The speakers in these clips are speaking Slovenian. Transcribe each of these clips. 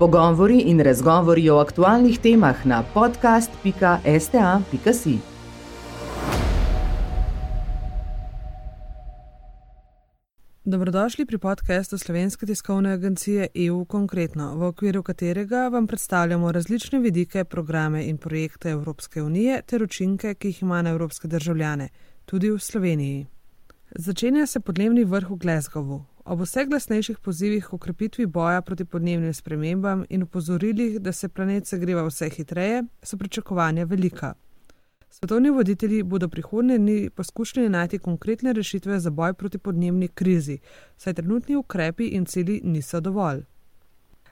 Pogovori in razgovori o aktualnih temah na podcast.sta.si. Dobrodošli pri podkastu Slovenske tiskovne agencije EU Konkretno, v okviru katerega vam predstavljamo različne vidike, programe in projekte Evropske unije ter učinke, ki jih ima na evropske državljane, tudi v Sloveniji. Začenja se podnebni vrh v Glasgowu. Ob vseh glasnejših pozivih k ukrepitvi boja proti podnebnim spremembam in upozorilih, da se planet segreva vse hitreje, so pričakovanja velika. Svetovni voditelji bodo prihodnje dni poskušali najti konkretne rešitve za boj proti podnebni krizi, saj trenutni ukrepi in cilji niso dovolj.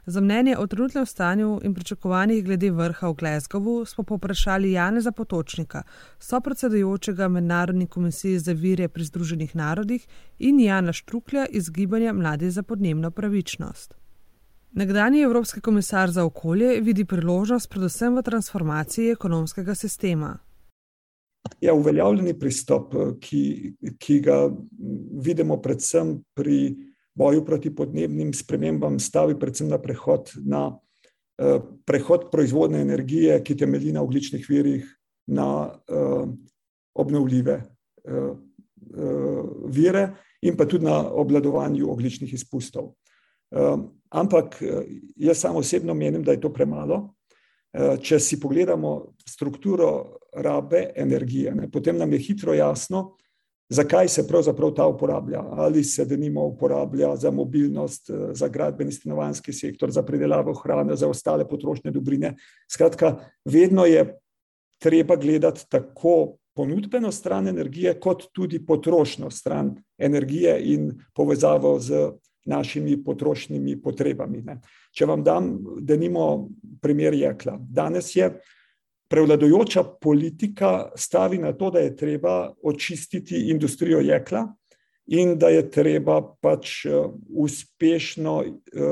Za mnenje o trenutnem stanju in pričakovanjih glede vrha v Glasgowu smo poprašali Janeza Potočnika, sopredsedujočega Mednarodni komisiji za vire pri Združenih narodih in Jana Štruklja iz Gibanja Mladi za podnebno pravičnost. Nekdani Evropski komisar za okolje vidi priložnost predvsem v transformaciji ekonomskega sistema. Ja, uveljavljeni pristop, ki, ki ga vidimo predvsem pri boju proti podnebnim spremembam stavi predvsem na prehod, na uh, prehod proizvodne energije, ki temelji na ogličnih virih, na uh, obnovljive uh, uh, vire in pa tudi na obladovanju ogličnih izpustov. Uh, ampak jaz samo osebno menim, da je to premalo. Če si pogledamo strukturo rabe energije, ne, potem nam je hitro jasno, zakaj se pravzaprav ta uporablja. Ali se denimo uporablja za mobilnost, eh, za gradbeni stanovanski sektor, za pridelavo hrane, za ostale potrošne dobrine. Skratka, vedno je treba gledati tako ponudbeno stran energije, kot tudi potrošno stran energije in povezavo z našimi potrošnimi potrebami. Ne. Če vam dam, denimo, primer jekla. Danes je prevladujoča politika stavi na to, da je treba očistiti industrijo jekla in da je treba pač eh, uspešno eh,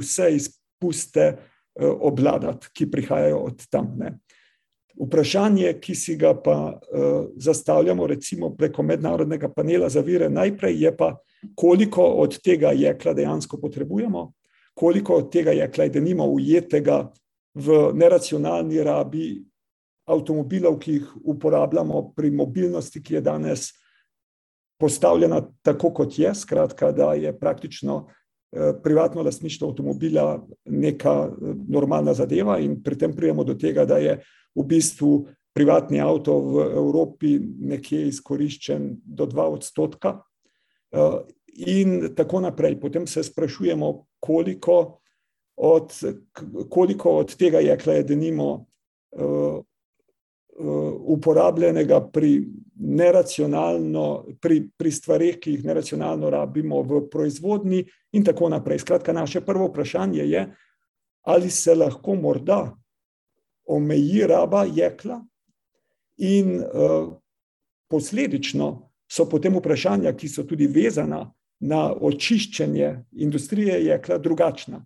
vse izpuste eh, obladati, ki prihajajo od tam. Ne. Vprašanje, ki si ga pa zastavljamo, recimo preko mednarodnega panela za vire, najprej je pa, koliko od tega jekla dejansko potrebujemo, koliko od tega jekla je denimo ujetega v neracionalni rabi avtomobilov, ki jih uporabljamo pri mobilnosti, ki je danes postavljena tako, kot je, skratka, da je praktično eh, privatno lastništvo avtomobila neka eh, normalna zadeva, in pri tem prijemo do tega, da je v bistvu privatni avto v Evropi nekje izkoriščen do 2 odstotka. Eh, in tako naprej. Potem se sprašujemo, koliko od, koliko od tega jekla je denimo uh, uh, uporabljenega pri, pri, pri stvarih, ki jih neracionalno rabimo v proizvodni, in tako naprej. Skratka, naše prvo vprašanje je, ali se lahko morda omeji raba jekla, in uh, posledično so potem vprašanja, ki so tudi vezana na očiščenje industrije jekla, drugačna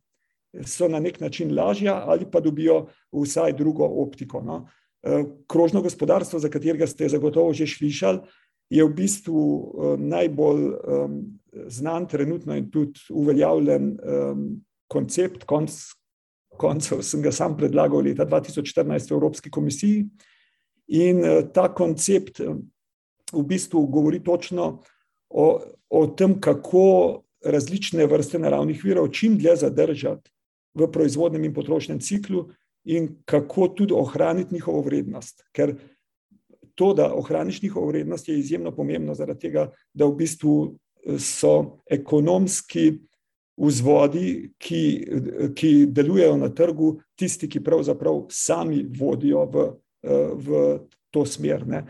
so na nek način lažja ali pa dobijo vsaj drugo optiko. No. E, krožno gospodarstvo, za katerega ste zagotovo že slišali, je v bistvu e, najbolj znan trenutno in tudi uveljavljen koncept. Konc, koncev sem ga sam predlagal leta 2014 v Evropski komisiji. In uh, ta koncept v bistvu govori točno o, o tem, kako različne vrste naravnih virov čim dlje zadržati v proizvodnem in potrošnem ciklu, in kako tudi ohraniti njihovo vrednost. Ker to, da ohraniš njihovo vrednost, je izjemno pomembno, zaradi tega, da v bistvu eh, so ekonomski vzvodi, ki, ki delujejo na trgu, tisti, ki pravzaprav sami vodijo v, eh, v to smer. Ne.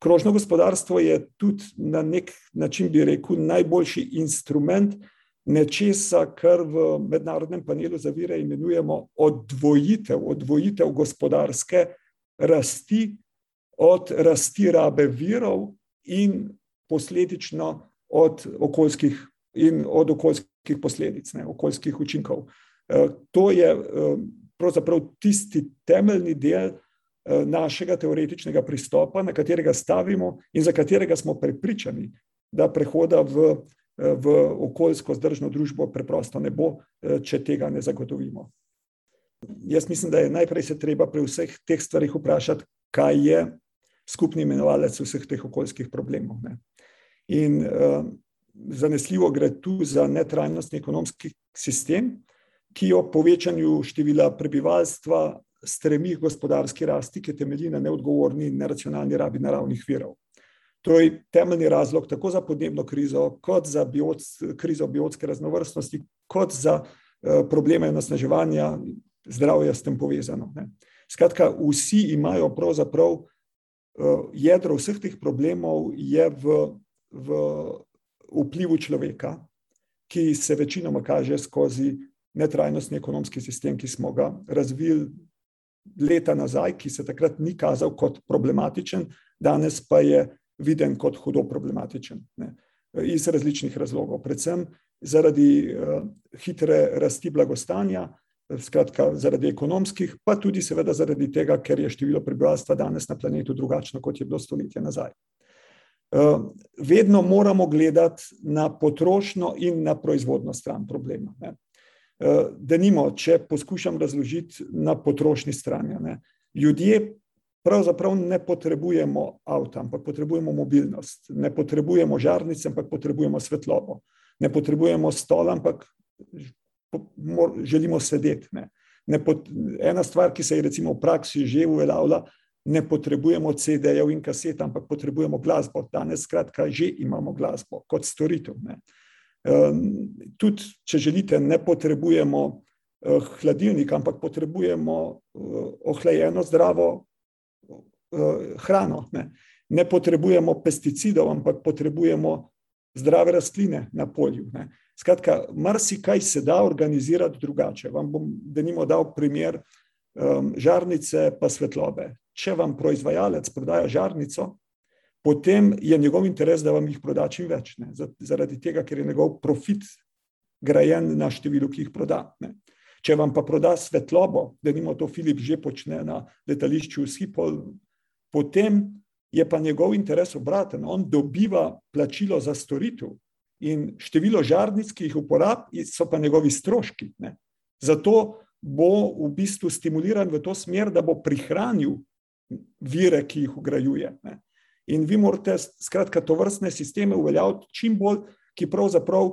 Krožno gospodarstvo je tudi na nek način, bi rekel, najboljši instrument, nečesa, kar v mednarodnem panelu za vire imenujemo odvojitev, odvojitev gospodarske rasti od rasti rabe virov in posledično od okoljskih, in od okoljskih posledic, ne, okoljskih učinkov. E, to je e, pravzaprav tisti temeljni del e, našega teoretičnega pristopa, na katerega stavimo in za katerega smo prepričani, da prehoda v v okoljsko zdržno družbo preprosto ne bo, če tega ne zagotovimo. Jaz mislim, da je najprej se treba pri vseh teh stvarih vprašati, kaj je skupni imenovalec vseh teh okoljskih problemov. Ne. In uh, zanesljivo gre tu za netrajnostni ekonomski sistem, ki o povečanju števila prebivalstva stremi gospodarski rasti, ki temelji na neodgovorni in neracionalni rabi naravnih virov. To je temeljni razlog tako za podnebno krizo, kot za biot, krizo biotske raznovrstnosti, kot za uh, probleme onesnaževanja zdravja s tem povezano. Ne. Skratka, vsi imajo pravzaprav uh, jedro vseh teh problemov je v, v vplivu človeka, ki se večinoma kaže skozi netrajnostni ekonomski sistem, ki smo ga razvili leta nazaj, ki se takrat ni kazal kot problematičen, danes pa je viden kot hudo problematičen. Ne. Iz različnih razlogov, predvsem zaradi uh, hitre rasti blagostanja, skratka, zaradi ekonomskih, pa tudi, seveda, zaradi tega, ker je število prebivalstva danes na planetu drugačno, kot je bilo stoletje nazaj. Uh, vedno moramo gledati na potrošnjo in na proizvodno stran problema. Ne. Eh, da nimo, če poskušam razložiti na potrošni strani. Ne. Ljudje pravzaprav ne potrebujemo avta, ampak potrebujemo mobilnost, ne potrebujemo žarnice, ampak potrebujemo svetlobo, ne potrebujemo stola, ampak želimo sedeti. Ne. Ne pot, ena stvar, ki se je recimo v praksi že uveljavila, ne potrebujemo CD-jev in kaset, ampak potrebujemo glasbo. Danes, skratka, že imamo glasbo kot storitev. Ne. Tudi, če želite, ne potrebujemo eh, hladilnika, ampak potrebujemo eh, ohlajeno, zdravo hrano. Ne, ne potrebujemo pesticidov, ampak potrebujemo zdrave rastline na polju. Ne. Skratka, marsikaj se da organizirati drugače. Vam bom, da nimo dal primer um, žarnice pa svetlobe. Če vam proizvajalec prodaja žarnico, potem je njegov interes, da vam jih proda čim več. Ne? Zaradi tega, ker je njegov profit grajen na številu, ki jih proda. Ne? Če vam pa proda svetlobo, da nimo to Filip že počne na letališču Schiphol, potem je pa njegov interes obraten. On dobiva plačilo za storitev in število žarnic, ki jih uporablja, so pa njegovi stroški. Ne? Zato bo v bistvu stimuliran v to smer, da bo prihranil vire, ki jih ugrajuje. Ne? In vi morate, skratka, to vrstne sisteme uveljaviti čim bolj, ki pravzaprav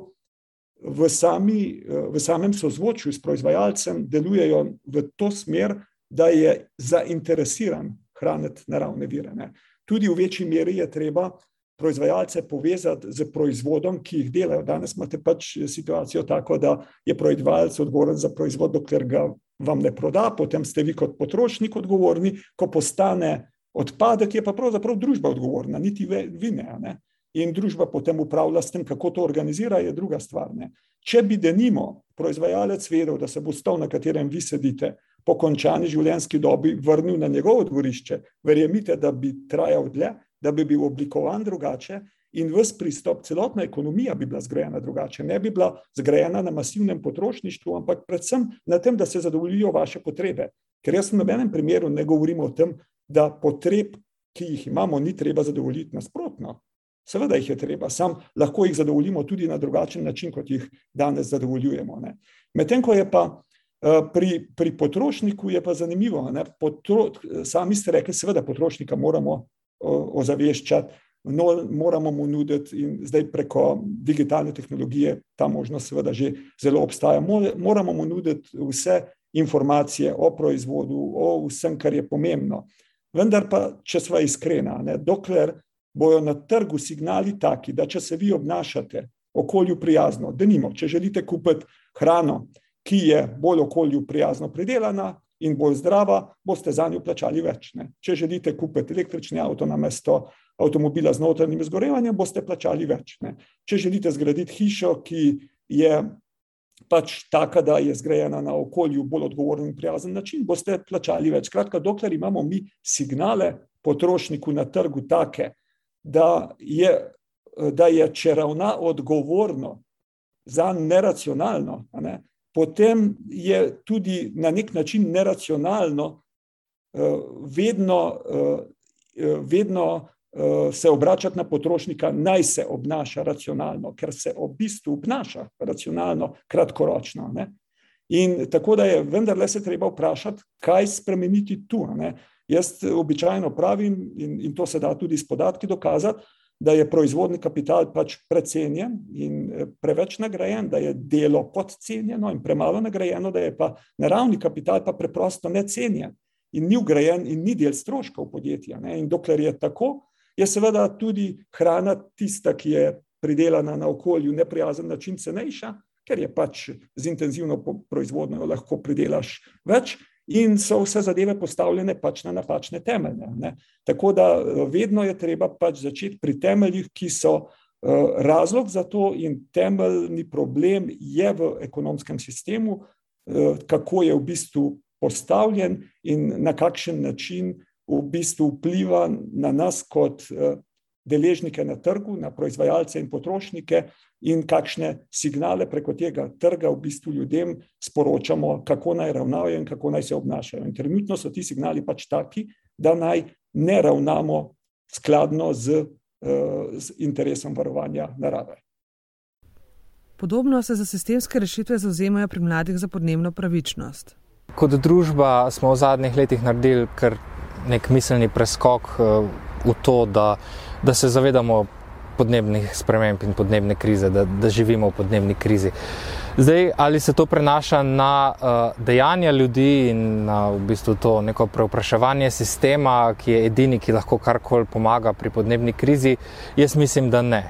v, sami, v samem sozvočju s proizvajalcem delujejo v to smer, da je zainteresiran hraniti naravne vire. Ne. Tudi v večji meri je treba proizvajalce povezati z proizvodom, ki jih delajo. Danes imate pač situacijo tako, da je proizvajalec odgovoren za proizvod, dokler ga vam ne proda, potem ste vi kot potrošnik odgovorni, ko postane Odpadek je pa pravzaprav družba odgovorna, niti vi ne. ne. In družba potem upravlja s tem, kako to organizira, je druga stvar. Ne. Če bi denimo proizvajalec vedel, da se bo stol, na katerem vi sedite, po končani življenjski dobi vrnil na njegovo dvorišče, verjemite, da bi trajal dlje, da bi bil oblikovan drugače in vse pristop, celotna ekonomija bi bila zgrajena drugače. Ne bi bila zgrajena na masivnem potrošništvu, ampak predvsem na tem, da se zadovoljijo vaše potrebe. Ker jaz v nobenem primeru ne govorim o tem, da potreb, ki jih imamo, ni treba zadovoljiti nasprotno. Seveda jih je treba, sam lahko jih zadovoljimo tudi na drugačen način, kot jih danes zadovoljujemo. Medtem ko je pa eh, pri, pri potrošniku je pa zanimivo, Potro, sami ste rekli, seveda potrošnika moramo ozaveščati, no, moramo mu nuditi in zdaj preko digitalne tehnologije ta možnost seveda že zelo obstaja. Moramo mu nuditi vse informacije o proizvodu, o vsem, kar je pomembno. Vendar pa, če smo iskreni, dokler bojo na trgu signali taki, da če se vi obnašate okolju prijazno, da nimo, če želite kupiti hrano, ki je bolj okolju prijazno pridelana in bolj zdrava, boste za njo plačali več. Ne? Če želite kupiti električni avto na mesto avtomobila z notranjim izgorevanjem, boste plačali več. Ne? Če želite zgraditi hišo, ki je pač taka, da je zgrajena na okolju bolj odgovoren in prijazen način, boste plačali več. Kratka, dokler imamo mi signale potrošniku na trgu take, da je, da je če ravna odgovorno za neracionalno, ne, potem je tudi na nek način neracionalno vedno, vedno se obračati na potrošnika, naj se obnaša racionalno, ker se v bistvu obnaša racionalno, kratkoročno. Ne? In tako da je vendarle se treba vprašati, kaj spremeniti tu. Ne? Jaz običajno pravim, in, in to se da tudi s podatki dokazati, da je proizvodni kapital pač precenjen in eh, preveč nagrajen, da je delo podcenjeno in premalo nagrajeno, da je pa naravni kapital pa preprosto necenjen in ni ugrajen in ni del stroškov podjetja. Ne? In dokler je tako, je seveda tudi hrana tista, ki je pridelana na okolju neprijazen način cenejša, ker je pač z intenzivno proizvodnjo lahko pridelaš več in so vse zadeve postavljene pač na napačne temelje. Ne. Tako da eh, vedno je treba pač začeti pri temeljih, ki so uh, razlog za to in temeljni problem je v ekonomskem sistemu, uh, kako je v bistvu postavljen in na kakšen način v bistvu vpliva na nas kot deležnike na trgu, na proizvajalce in potrošnike, in kakšne signale preko tega trga v bistvu ljudem sporočamo, kako naj ravnajo in kako naj se obnašajo. In trenutno so ti signali pač taki, da naj ne ravnamo skladno z, uh, z interesom varovanja narave. Podobno se za sistemske rešitve zauzemajo pri mladih za podnebno pravičnost. Kot družba smo v zadnjih letih naredili kar nek miselni preskok eh, v to, da, da se zavedamo podnebnih sprememb in podnebne krize, da, da živimo v podnebni krizi. Zdaj, ali se to prenaša na uh, dejanja ljudi in na v bistvu to neko preopraševanje sistema, ki je edini, ki lahko karkoli pomaga pri podnebni krizi, jaz mislim, da ne.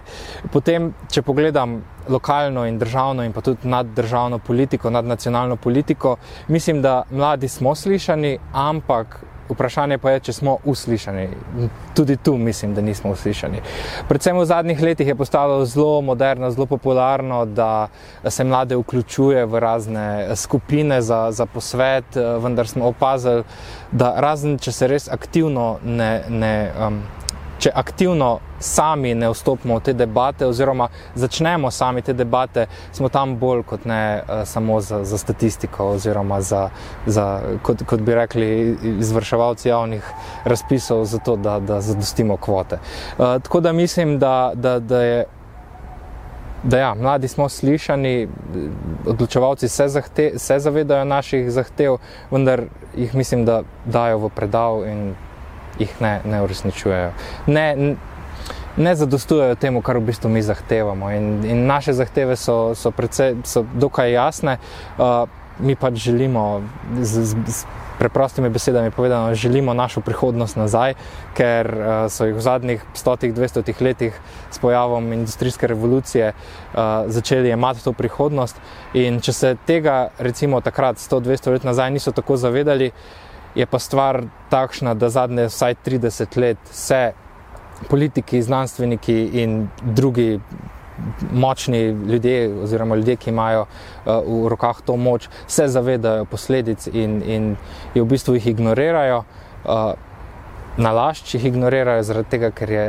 Potem, če pogledam lokalno in državno in pa tudi naddržavno politiko, nadnacionalno politiko, mislim, da mladi smo slišani, ampak Vprašanje pa je, če smo uslišani. Tudi tu mislim, da nismo uslišani. Predvsem v zadnjih letih je postalo zelo moderno, zelo popularno, da se mlade vključuje v razne skupine za, za posvet, vendar smo opazili, da razen če se res aktivno ne. ne um, če aktivno sami ne vstopimo v te debate, oziroma začnemo sami te debate, smo tam bolj kot ne uh, samo za, za statistiko, oziroma za, za, kot, kot bi rekli, izvrševalci javnih razpisov, za to, da, da zadostimo kvote. Uh, tako da mislim, da, da, da je. Da, ja, mladi smo slišani, odločevalci se, zahte, se zavedajo naših zahtev, vendar jih mislim, da dajo v predal in jih ne, ne uresničujejo. Ne, ne zadostujejo temu, kar v bistvu mi zahtevamo. In, in naše zahteve so, so, precej, so dokaj jasne. Uh, mi pač želimo, z, z, z preprostimi besedami povedano, želimo našo prihodnost nazaj, ker uh, so jih v zadnjih 100-200 letih s pojavom industrijske revolucije uh, začeli imeti to prihodnost. In če se tega, recimo, takrat 100-200 let nazaj niso tako zavedali, je pa stvar takšna, da zadnje vsaj 30 let se politiki, znanstveniki in drugi močni ljudje, oziroma ljudje, ki imajo uh, v rokah to moč, se zavedajo posledic in, in v bistvu jih ignorirajo. Uh, Nalašč jih ignorirajo zaradi tega, ker je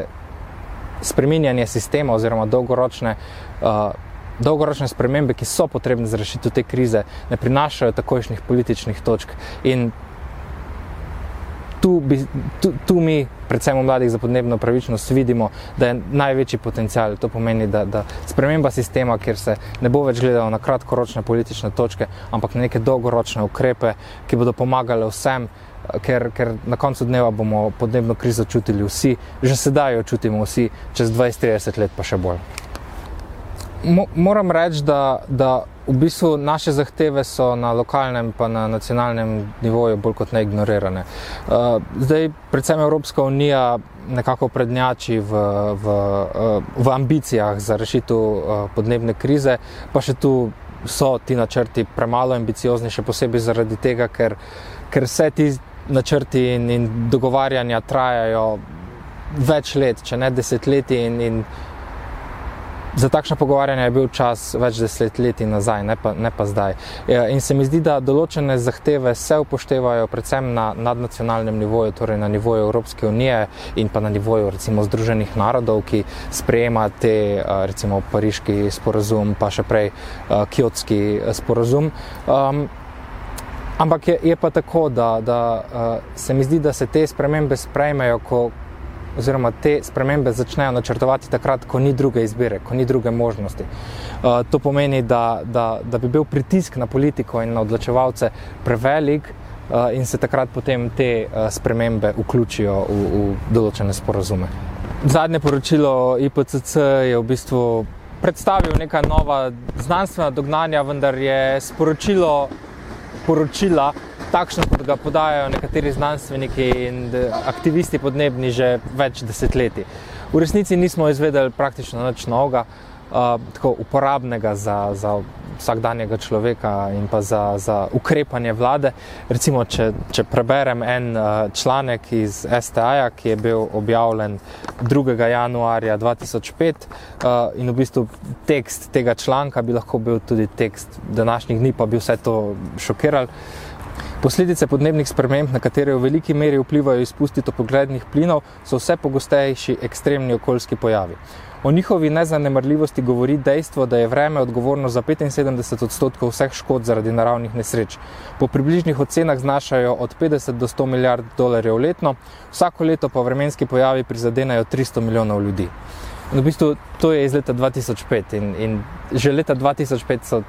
spreminjanje sistema oziroma dolgoročne. Uh, Dolgoročne spremembe, ki so potrebne za rešitev te krize, ne prinašajo takojšnjih političnih točk. In tu, bi, tu, tu mi, predvsem v mladih za podnebno pravičnost, vidimo, da je največji potencial. To pomeni, da, da sprememba sistema, kjer se ne bo več gledalo na kratkoročne politične točke, ampak na neke dolgoročne ukrepe, ki bodo pomagale vsem. Ker, ker na koncu dneva bomo podnebno krizo čutili vsi, že sedaj jo čutimo vsi, čez 20-30 let pa še bolj. Mo, moram reči, da, da v bistvu naše zahteve so na lokalnem in na nacionalnem nivoju bolj kot ne ignorirane. Uh, zdaj, predvsem Evropska unija nekako prednjači v, v, uh, v ambicijah za rešitev uh, podnebne krize, pa še tu so ti načrti premalo ambiciozni, še posebej zaradi tega, ker, ker vse ti načrti in, in dogovarjanja trajajo več let, če ne desetletji. In, in Za takšno pogovarjanje je bil čas več desetletij nazaj, ne pa, ne pa zdaj. Ja, in se mi zdi, da določene zahteve se upoštevajo predvsem na nadnacionalnem nivoju, torej na nivoju Evropske unije in pa na nivoju recimo Združenih narodov, ki sprejema te recimo pariški sporazum, pa še prej kjotski sporazum. Um, Ampak je, je pa tako, da, da uh, se mi zdi, da se te spremembe sprejmejo, ko oziroma te spremembe začnejo načrtovati takrat, ko ni druge izbire, ko ni druge možnosti. Uh, to pomeni, da, da, da bi bil pritisk na politiko in na odločevalce prevelik. Uh, in se takrat potem te uh, spremembe vključijo v, v določene sporazume. Zadnje poročilo IPCC je v bistvu predstavil neka nova znanstvena dognanja, vendar je sporočilo poročila takšno, kot ga podajajo nekateri znanstveniki in aktivisti podnebni že več desetletij. V resnici nismo izvedeli praktično nič novega, uh, tako uporabnega za, za vsakdanjega človeka in pa za, za ukrepanje vlade. Recimo, če, če preberem en uh, članek iz STA, ki je bil objavljen 2. januarja 2005 uh, in v bistvu tekst tega članka bi lahko bil tudi tekst današnjih dni, pa bi vse to šokiral. Posledice podnebnih sprememb, na katere v veliki meri vplivajo izpusti topogrednih plinov, so vse pogostejši ekstremni okoljski pojavi. O njihovi nezanemrljivosti govori dejstvo, da je vreme odgovorno za 75 odstotkov vseh škod zaradi naravnih nesreč. Po približnih ocenah znašajo od 50 do 100 milijard dolarjev letno, vsako leto pa vremenski pojavi prizadenajo 300 milijonov ljudi. In v bistvu to je iz leta 2005 in, in že leta 2005 so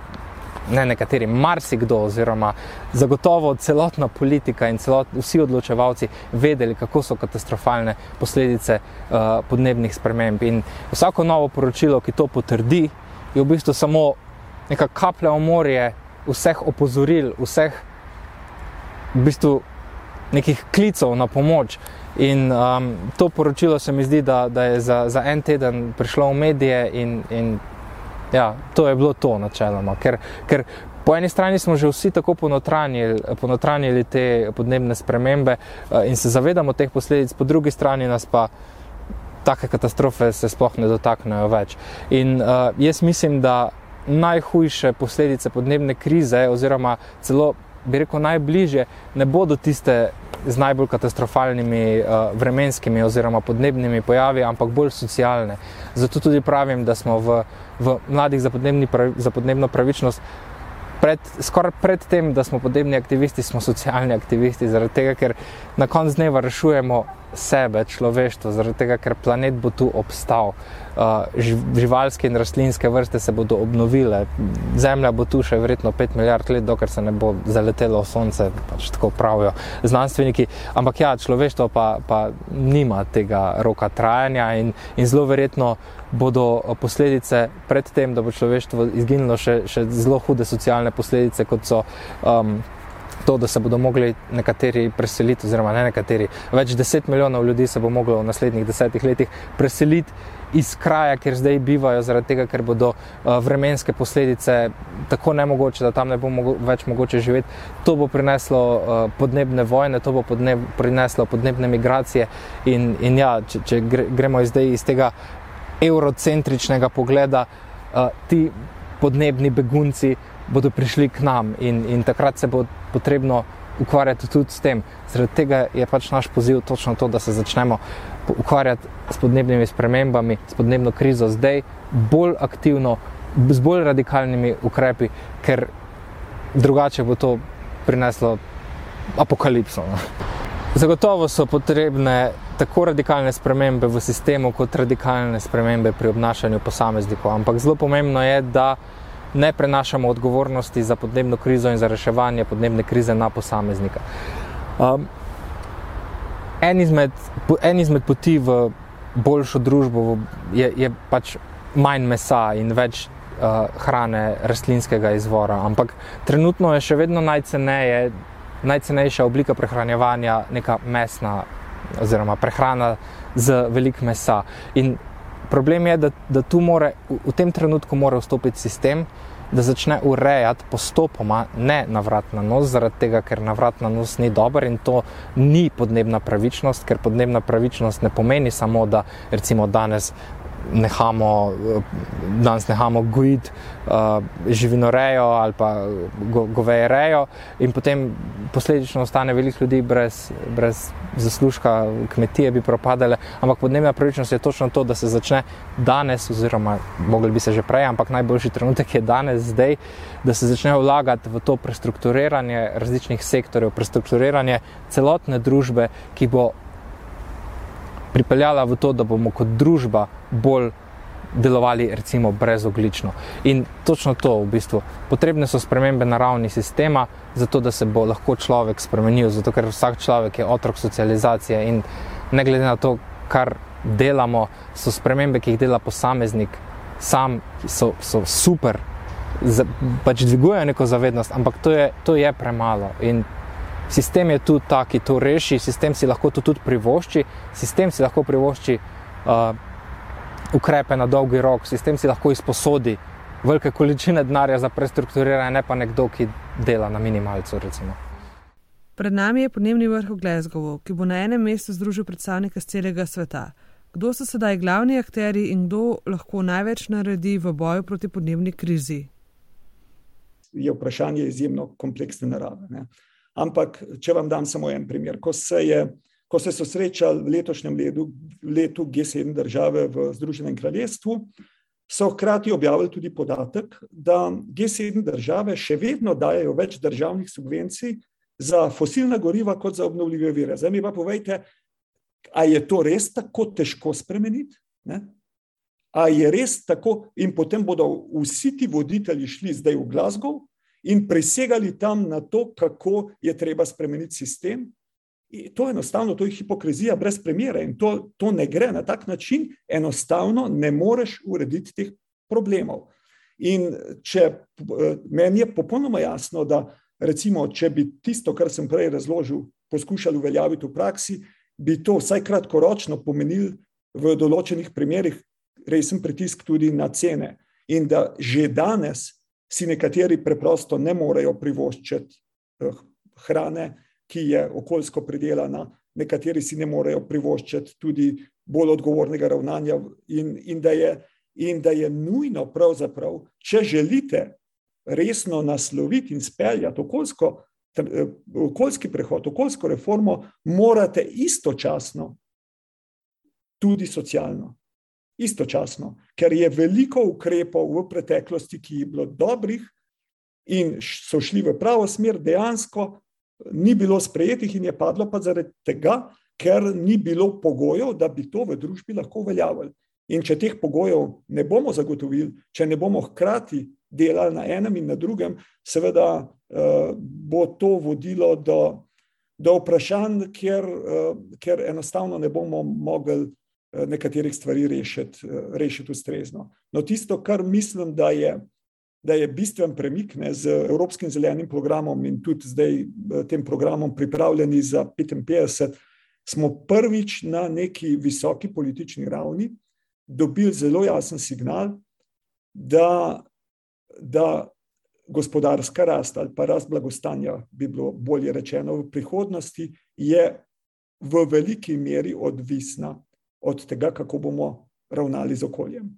ne nekateri, marsikdo, oziroma zagotovo celotna politika in celot, vsi odločevalci vedeli, kako so katastrofalne posledice uh, podnebnih sprememb. In vsako novo poročilo, ki to potrdi, je v bistvu samo neka kaplja v morje vseh opozoril, vseh v bistvu nekih klicev na pomoč. In um, to poročilo se mi zdi, da, da je za, za en teden prišlo v medije in, in Ja, to je bilo to načeloma. Ker, ker po eni strani smo že vsi tako ponotranjili, ponotranjili te podnebne spremembe eh, in se zavedamo teh posledic, po drugi strani nas pa take katastrofe se sploh ne dotaknejo več. In uh, jaz mislim, da najhujše posledice podnebne krize, oziroma celo bi rekel najbližje, ne bodo tiste z najbolj katastrofalnimi uh, vremenskimi oziroma podnebnimi pojavi, ampak bolj socialne. Zato tudi pravim, da smo v, v mladih za, pravi, za podnebno pravičnost. Pred, skoraj pred tem, da smo podnebni aktivisti, smo socialni aktivisti, zaradi tega, ker na koncu dneva rešujemo sebe, človeštvo, zaradi tega, ker planet bo tu obstal. Uh, živalske in rastlinske vrste se bodo obnovile, Zemlja bo tu še verjetno 5 milijard let, dokler se ne bo zaletelo v Sonce, pač tako pravijo znanstveniki. Ampak ja, človeštvo pa, pa nima tega roka trajanja in, in zelo verjetno bodo posledice pred tem, da bo človeštvo izginilo, še, še zelo hude socialne posledice, kot so. Um, to, da se bodo mogli nekateri preseliti, oziroma ne nekateri, več deset milijonov ljudi se bo moglo v naslednjih desetih letih preseliti iz kraja, kjer zdaj bivajo, zaradi tega, ker bodo uh, vremenske posledice tako nemogoče, da tam ne bo mogo, več mogoče živeti. To bo prineslo uh, podnebne vojne, to bo podneb, prineslo podnebne migracije. In, in ja, če, če gremo zdaj iz tega eurocentričnega pogleda, uh, ti podnebni begunci bodo prišli k nam in, in takrat se bo potrebno ukvarjati tudi s tem. Zaradi tega je pač naš poziv točno to, da se začnemo ukvarjati s podnebnimi spremembami, s podnebno krizo zdaj, bolj aktivno, z bolj radikalnimi ukrepi, ker drugače bo to prineslo apokalipso. No. Zagotovo so potrebne tako radikalne spremembe v sistemu, kot radikalne spremembe pri obnašanju posameznikov. Ampak zelo pomembno je, da ne prenašamo odgovornosti za podnebno krizo in za reševanje podnebne krize na posameznika. Um, en, izmed, en izmed poti v boljšo družbo je, je pač manj mesa in več uh, hrane rastlinskega izvora, ampak trenutno je še vedno najceneje, najcenejša oblika prehranjevanja neka mesna oziroma prehrana z velik mesa. In Problem je, da, da tu more, v, v tem trenutku mora vstopiti sistem, da začne urejati postopoma, ne na vrat na nos, zaradi tega, ker na vrat na nos ni dober in to ni podnebna pravičnost, ker podnebna pravičnost ne pomeni samo, da recimo danes nehamo, danes nehamo gojiti uh, živinorejo ali pa go, govejerejo, in potem posledično ostane veliko ljudi brez, brez zaslužka, kmetije bi propadale. Ampak podnebna pravičnost je točno to, da se začne danes, oziroma mogli bi se že prej, ampak najboljši trenutek je danes, zdaj, da se začne vlagati v to prestrukturiranje različnih sektorjev, prestrukturiranje celotne družbe, ki bo pripeljala v to, da bomo kot družba bolj delovali recimo brezoglično. In točno to v bistvu. Potrebne so spremembe na ravni sistema, zato da se bo lahko človek spremenil, zato ker vsak človek je otrok socializacije in ne glede na to, kar delamo, so spremembe, ki jih dela posameznik, sam so, so super, pač dvigujejo neko zavednost, ampak to je, to je premalo. In sistem je tudi ta, ki to reši, sistem si lahko to tudi privošči, sistem si lahko privošči uh, ukrepe na dolgi rok, sistem si lahko izposodi velike količine denarja za prestrukturiranje, ne pa nekdo, ki dela na minimalcu. Recimo. Pred nami je podnebni vrh v Glasgowu, ki bo na enem mestu združil predstavnike z celega sveta. Kdo so sedaj glavni akteri in kdo lahko največ naredi v boju proti podnebni krizi? Je vprašanje izjemno kompleksne narave. Ne? Ampak, če vam dam samo en primer, ko se je ko se so srečali v letošnjem letu, letu G7 države v Združenem kraljestvu, so hkrati objavili tudi podatek, da G7 države še vedno dajo več državnih subvencij za fosilna goriva kot za obnovljive vire. Zdaj mi pa povejte, a je to res tako težko spremeniti? Ne? A je res tako, in potem bodo vsi ti voditelji šli zdaj v Glasgow in prisegali tam na to, kako je treba spremeniti sistem, To je enostavno, to je hipokrizija brez premjera in to, to ne gre na tak način, enostavno ne moreš urediti teh problemov. In če meni je popolnoma jasno, da recimo, če bi tisto, kar sem prej razložil, poskušali uveljaviti v praksi, bi to vsaj kratkoročno pomenil v določenih primerih resen pritisk tudi na cene. In da že danes si nekateri preprosto ne morejo privoščiti eh, hrane, ki je okoljsko pridelana, nekateri si ne morejo privoščiti tudi bolj odgovornega ravnanja, in, in, da, je, in da je nujno, če želite resno nasloviti in speljati okoljsko, okoljski prehod, okoljsko reformo, morate istočasno tudi socialno. Istočasno, ker je veliko ukrepov v preteklosti, ki je bilo dobrih in so šli v pravo smer, dejansko ni bilo sprejetih in je padlo pa zaradi tega, ker ni bilo pogojev, da bi to v družbi lahko uveljavili. In če teh pogojev ne bomo zagotovili, če ne bomo hkrati delali na enem in na drugem, seveda uh, bo to vodilo do, do vprašanj, kjer, uh, kjer enostavno ne bomo mogli nekaterih stvari rešiti, uh, rešiti ustrezno. No, tisto, kar mislim, da je da je bistven premik ne, z Evropskim zelenim programom in tudi zdaj tem programom pripravljeni za 55, smo prvič na neki visoki politični ravni dobili zelo jasen signal, da, da gospodarska rast ali pa rast blagostanja, bi bilo bolje rečeno, v prihodnosti je v veliki meri odvisna od tega, kako bomo ravnali z okoljem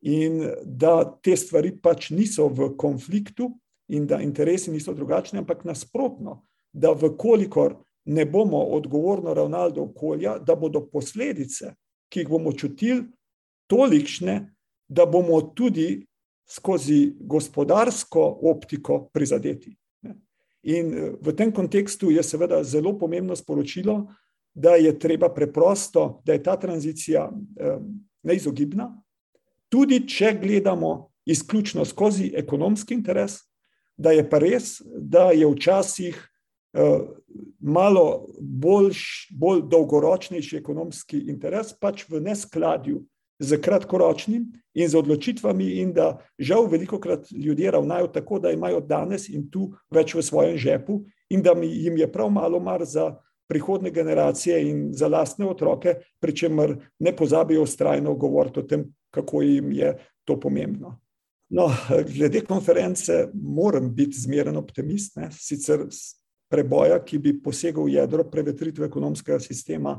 in da te stvari pač niso v konfliktu, in da interesi niso drugačni, ampak nasprotno, da vkolikor ne bomo odgovorno ravnali do okolja, da bodo posledice, ki jih bomo čutili, tolikšne, da bomo tudi skozi gospodarsko optiko prizadeti. In v tem kontekstu je seveda zelo pomembno sporočilo, da je treba preprosto, da je ta tranzicija eh, neizogibna, tudi če gledamo izključno skozi ekonomski interes, da je pa res, da je včasih uh, malo boljš, bolj dolgoročnejši ekonomski interes, pač v neskladju z kratkoročnim in z odločitvami, in da žal veliko krat ljudje ravnajo tako, da imajo danes in tu več v svojem žepu, in da jim je prav malo mar za. Prihodne generacije in za lastne otroke, pri čemer ne pozabijo ustrajno govoriti o tem, kako jim je to pomembno. No, glede konference, moram biti zmeren optimist. Ne? Sicer preboja, ki bi posegel v jedro prevetritve ekonomskega sistema,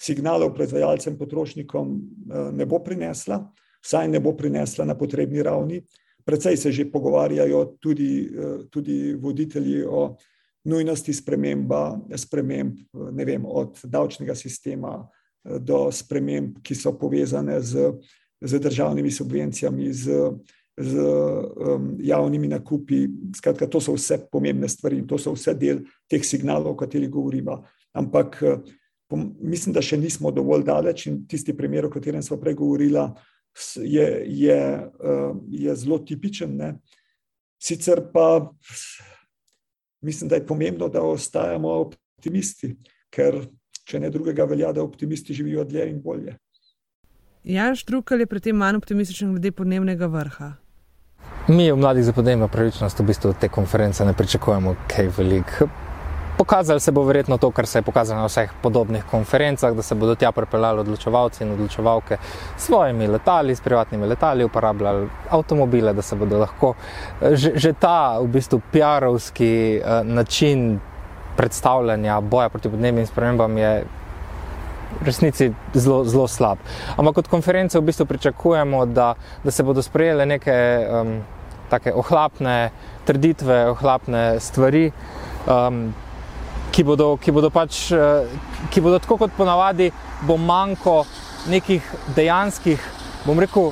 signalov proizvajalcem, potrošnikom eh, ne bo prinesla, saj ne bo prinesla na potrebni ravni. Predvsej se že pogovarjajo tudi, eh, tudi voditelji o nujnosti sprememba, sprememb, vem, od davčnega sistema do sprememb, ki so povezane z z državnimi subvencijami, z, z um, javnimi nakupi. Skratka, to so vse pomembne stvari in to so vse del teh signalov, o katerih govorimo. Ampak mislim, da še nismo dovolj daleč in tisti primer, o katerem smo pregovorili, je, je, je zelo tipičen. Ne? Sicer pa mislim, da je pomembno, da ostajamo optimisti, ker če ne drugega velja, da optimisti živijo dlje in bolje. Jan Štrukal je pri tem manj optimističen glede podnebnega vrha. Mi v mladih za podnebno pravičnost v bistvu te konference ne pričakujemo kaj veliko. Pokazali se bo verjetno to, kar se je pokazalo na vseh podobnih konferencah, da se bodo tja pripeljali odločevalci in odločevalke s svojimi letali, s privatnimi letali, uporabljali avtomobile, da se bodo lahko že, že ta v bistvu PR-ovski uh, način predstavljanja boja proti podnebnim spremembam je v resnici zelo, zelo slab. Ampak od konference v bistvu pričakujemo, da, da se bodo sprejele neke um, ohlapne trditve, ohlapne stvari. Um, ki bodo, ki bodo pač, eh, ki bodo tako kot ponavadi, bo manjko nekih dejanskih, bom rekel,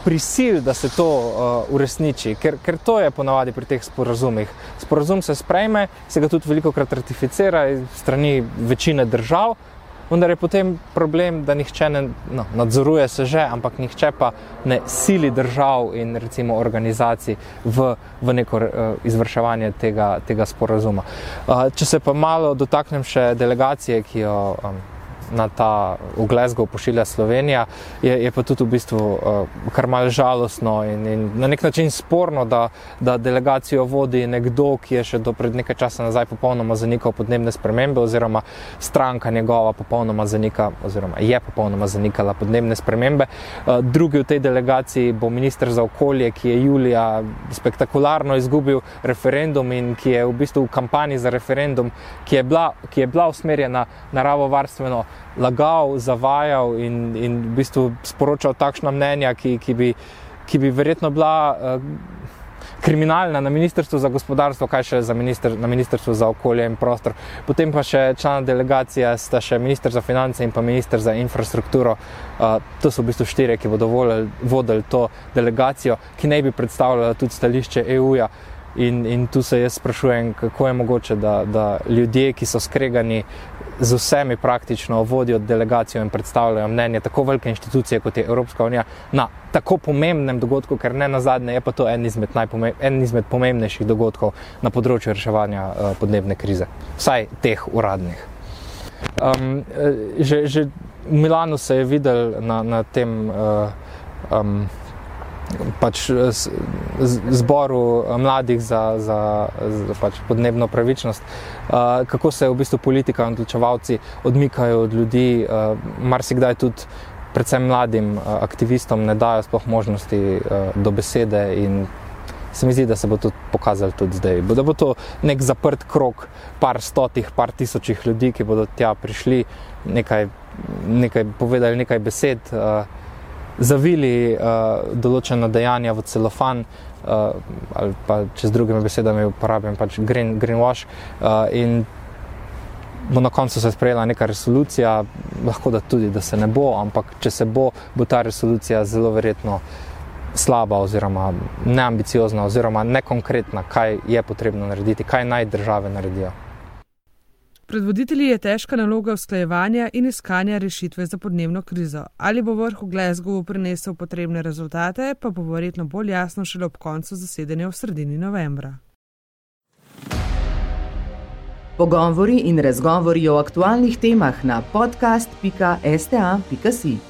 prisil, da se to uh, uresniči, ker, ker to je ponavadi pri teh sporazumih. Sporazum se sprejme, se ga tudi veliko krat ratificira strani večine držav, vendar je potem problem, da nihče ne no, nadzoruje se že, ampak nihče pa ne sili držav in recimo organizacij v, v neko uh, izvrševanje tega, tega sporazuma. Uh, če se pa malo dotaknem še delegacije, ki jo. Um, na ta v Glasgow pošilja Slovenija, je, je pa tudi v bistvu uh, kar malce žalostno in, in na nek način sporno, da, da delegacijo vodi nekdo, ki je še do pred nekaj časa nazaj popolnoma zanikal podnebne spremembe, oziroma stranka njegova popolnoma zanika, oziroma je popolnoma zanikala podnebne spremembe. Uh, drugi v tej delegaciji bo ministr za okolje, ki je julija spektakularno izgubil referendum in ki je v bistvu v kampanji za referendum, ki je bila, ki je bila usmerjena naravovarstveno lagal, zavajal in, in v bistvu sporočal takšna mnenja, ki, ki, bi, ki bi verjetno bila uh, kriminalna na Ministrstvu za gospodarstvo, kaj še za minister, na Ministrstvu za okolje in prostor. Potem pa še člana delegacije, sta še ministr za finance in pa ministr za infrastrukturo. Uh, to so v bistvu štiri, ki bodo vodili to delegacijo, ki naj bi predstavljala tudi stališče EU-ja. In, in tu se jaz sprašujem, kako je mogoče, da, da ljudje, ki so skregani z vsemi praktično vodijo delegacijo in predstavljajo mnenje tako velike inštitucije kot je Evropska unija na tako pomembnem dogodku, ker ne na zadnje je pa to en izmed, en izmed pomembnejših dogodkov na področju reševanja uh, podnebne krize, vsaj teh uradnih. Um, že, že v Milanu se je videl na, na tem. Uh, um, pač zboru mladih za, za, za pač podnebno pravičnost, uh, kako se v bistvu politika in odločevalci odmikajo od ljudi, marsikdaj tudi. Predvsem mladim aktivistom ne dajo sploh možnosti do besede, in se mi zdi, da se bo to pokazalo tudi zdaj. Da bo to nek zaprt krok, par stotih, par tisočih ljudi, ki bodo tja prišli, nekaj, nekaj povedali, nekaj besed. Uh, zavili uh, določena dejanja v celofan, uh, ali pa če z drugimi besedami uporabljam pač green, greenwash. Uh, in bo na koncu se sprejela neka resolucija, lahko da tudi, da se ne bo, ampak če se bo, bo ta resolucija zelo verjetno. Slaba, oziroma neambiciozna, oziroma nekonkretna, kaj je potrebno narediti, kaj naj države naredijo. Pred voditelji je težka naloga usklajevanja in iskanja rešitve za podnebno krizo. Ali bo vrh v Glasgowu prinesel potrebne rezultate, pa bo verjetno bolj jasno šele ob koncu zasedanja v sredini novembra. Pogovori in razgovori o aktualnih temah na podcast.sta.si.